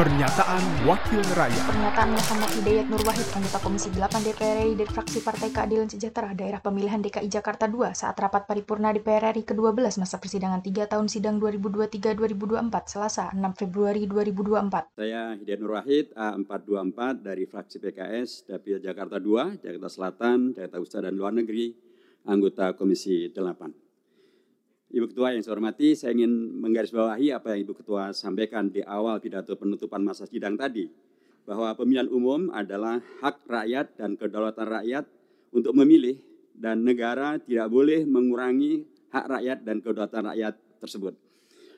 Pernyataan Wakil Rakyat Pernyataan Muhammad Hidayat Nur Wahid, anggota Komisi 8 DPR RI dari fraksi Partai Keadilan Sejahtera Daerah Pemilihan DKI Jakarta II saat rapat paripurna DPR RI ke-12 masa persidangan 3 tahun sidang 2023-2024 Selasa 6 Februari 2024. Saya Hidayat Nur Wahid, A424 dari fraksi PKS, Dapil Jakarta II, Jakarta Selatan, Jakarta Utara dan Luar Negeri, anggota Komisi 8. Ibu Ketua yang saya hormati, saya ingin menggarisbawahi apa yang Ibu Ketua sampaikan di awal pidato penutupan masa sidang tadi, bahwa pemilihan umum adalah hak rakyat dan kedaulatan rakyat untuk memilih dan negara tidak boleh mengurangi hak rakyat dan kedaulatan rakyat tersebut.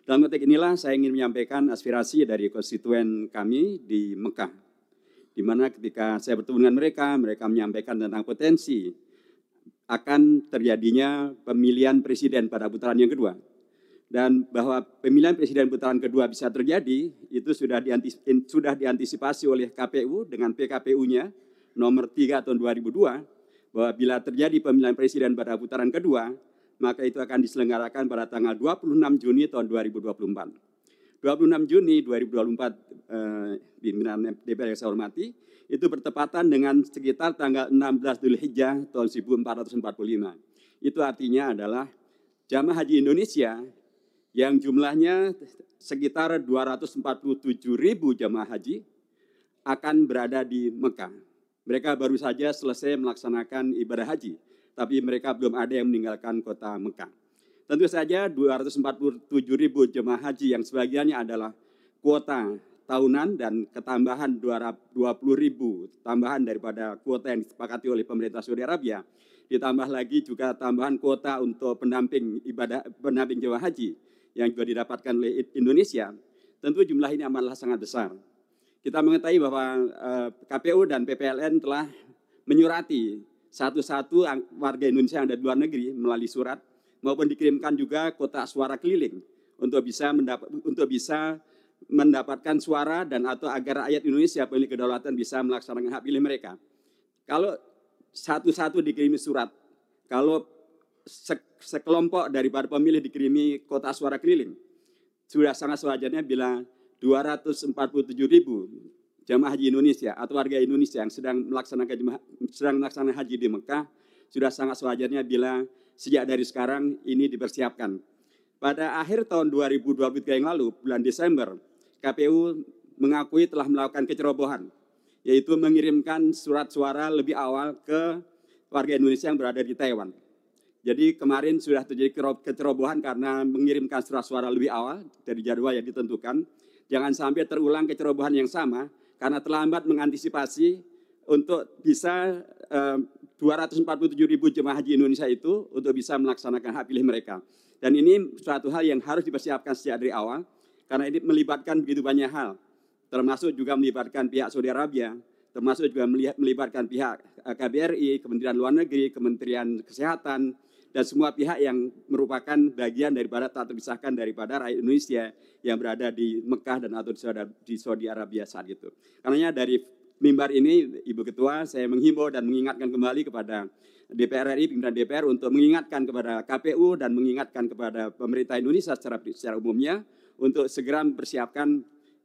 Dalam konteks inilah saya ingin menyampaikan aspirasi dari konstituen kami di Mekah, di mana ketika saya bertemu dengan mereka, mereka menyampaikan tentang potensi akan terjadinya pemilihan presiden pada putaran yang kedua. Dan bahwa pemilihan presiden putaran kedua bisa terjadi, itu sudah, diantisipasi, sudah diantisipasi oleh KPU dengan PKPU-nya nomor 3 tahun 2002, bahwa bila terjadi pemilihan presiden pada putaran kedua, maka itu akan diselenggarakan pada tanggal 26 Juni tahun 2024. 26 Juni 2024, eh, pimpinan DPR yang saya hormati, itu bertepatan dengan sekitar tanggal 16 Dzulhijjah tahun 1445. Itu artinya adalah jamaah haji Indonesia yang jumlahnya sekitar 247 ribu jamaah haji akan berada di Mekah. Mereka baru saja selesai melaksanakan ibadah haji, tapi mereka belum ada yang meninggalkan kota Mekah. Tentu saja 247 ribu jemaah haji yang sebagiannya adalah kuota tahunan dan ketambahan 20 ribu tambahan daripada kuota yang disepakati oleh pemerintah Saudi Arabia. Ditambah lagi juga tambahan kuota untuk pendamping ibadah pendamping jemaah haji yang juga didapatkan oleh Indonesia. Tentu jumlah ini amatlah sangat besar. Kita mengetahui bahwa eh, KPU dan PPLN telah menyurati satu-satu warga Indonesia yang ada di luar negeri melalui surat maupun dikirimkan juga kotak suara keliling untuk bisa mendapat untuk bisa mendapatkan suara dan atau agar rakyat Indonesia pemilik kedaulatan bisa melaksanakan hak pilih mereka. Kalau satu-satu dikirimi surat, kalau sekelompok daripada pemilih dikirimi kotak suara keliling, sudah sangat sewajarnya bila 247 ribu jamaah haji Indonesia atau warga Indonesia yang sedang melaksanakan sedang melaksanakan haji di Mekah sudah sangat sewajarnya bila sejak dari sekarang ini dipersiapkan. Pada akhir tahun 2023 yang lalu, bulan Desember, KPU mengakui telah melakukan kecerobohan, yaitu mengirimkan surat suara lebih awal ke warga Indonesia yang berada di Taiwan. Jadi kemarin sudah terjadi kecerobohan karena mengirimkan surat suara lebih awal dari jadwal yang ditentukan. Jangan sampai terulang kecerobohan yang sama karena terlambat mengantisipasi untuk bisa eh, 247 ribu jemaah haji Indonesia itu untuk bisa melaksanakan hak pilih mereka. Dan ini suatu hal yang harus dipersiapkan sejak dari awal, karena ini melibatkan begitu banyak hal, termasuk juga melibatkan pihak Saudi Arabia, termasuk juga melibatkan pihak eh, KBRI, Kementerian Luar Negeri, Kementerian Kesehatan, dan semua pihak yang merupakan bagian daripada tak terpisahkan daripada rakyat Indonesia yang berada di Mekah dan atau di Saudi Arabia saat itu. Karena dari mimbar ini, Ibu Ketua, saya menghimbau dan mengingatkan kembali kepada DPR RI, pimpinan DPR untuk mengingatkan kepada KPU dan mengingatkan kepada pemerintah Indonesia secara, secara umumnya untuk segera mempersiapkan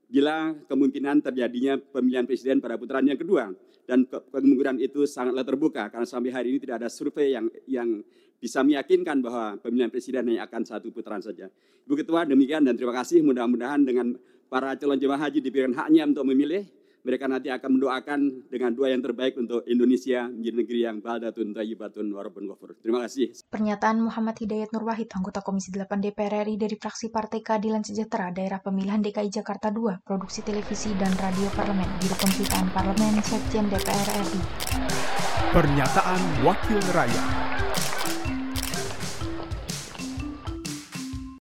bila kemungkinan terjadinya pemilihan presiden pada putaran yang kedua dan kemungkinan itu sangatlah terbuka karena sampai hari ini tidak ada survei yang yang bisa meyakinkan bahwa pemilihan presiden hanya akan satu putaran saja. Ibu Ketua demikian dan terima kasih mudah-mudahan dengan para calon jemaah haji diberikan haknya untuk memilih mereka nanti akan mendoakan dengan doa yang terbaik untuk Indonesia menjadi negeri yang baldatun tayyibatun warabun ghafur. Terima kasih. Pernyataan Muhammad Hidayat Nur Wahid, anggota Komisi 8 DPR RI dari fraksi Partai Keadilan Sejahtera Daerah Pemilihan DKI Jakarta II, Produksi Televisi dan Radio Parlemen, Biro Pemberitaan Parlemen, Sekjen DPR RI. Pernyataan Wakil Rakyat.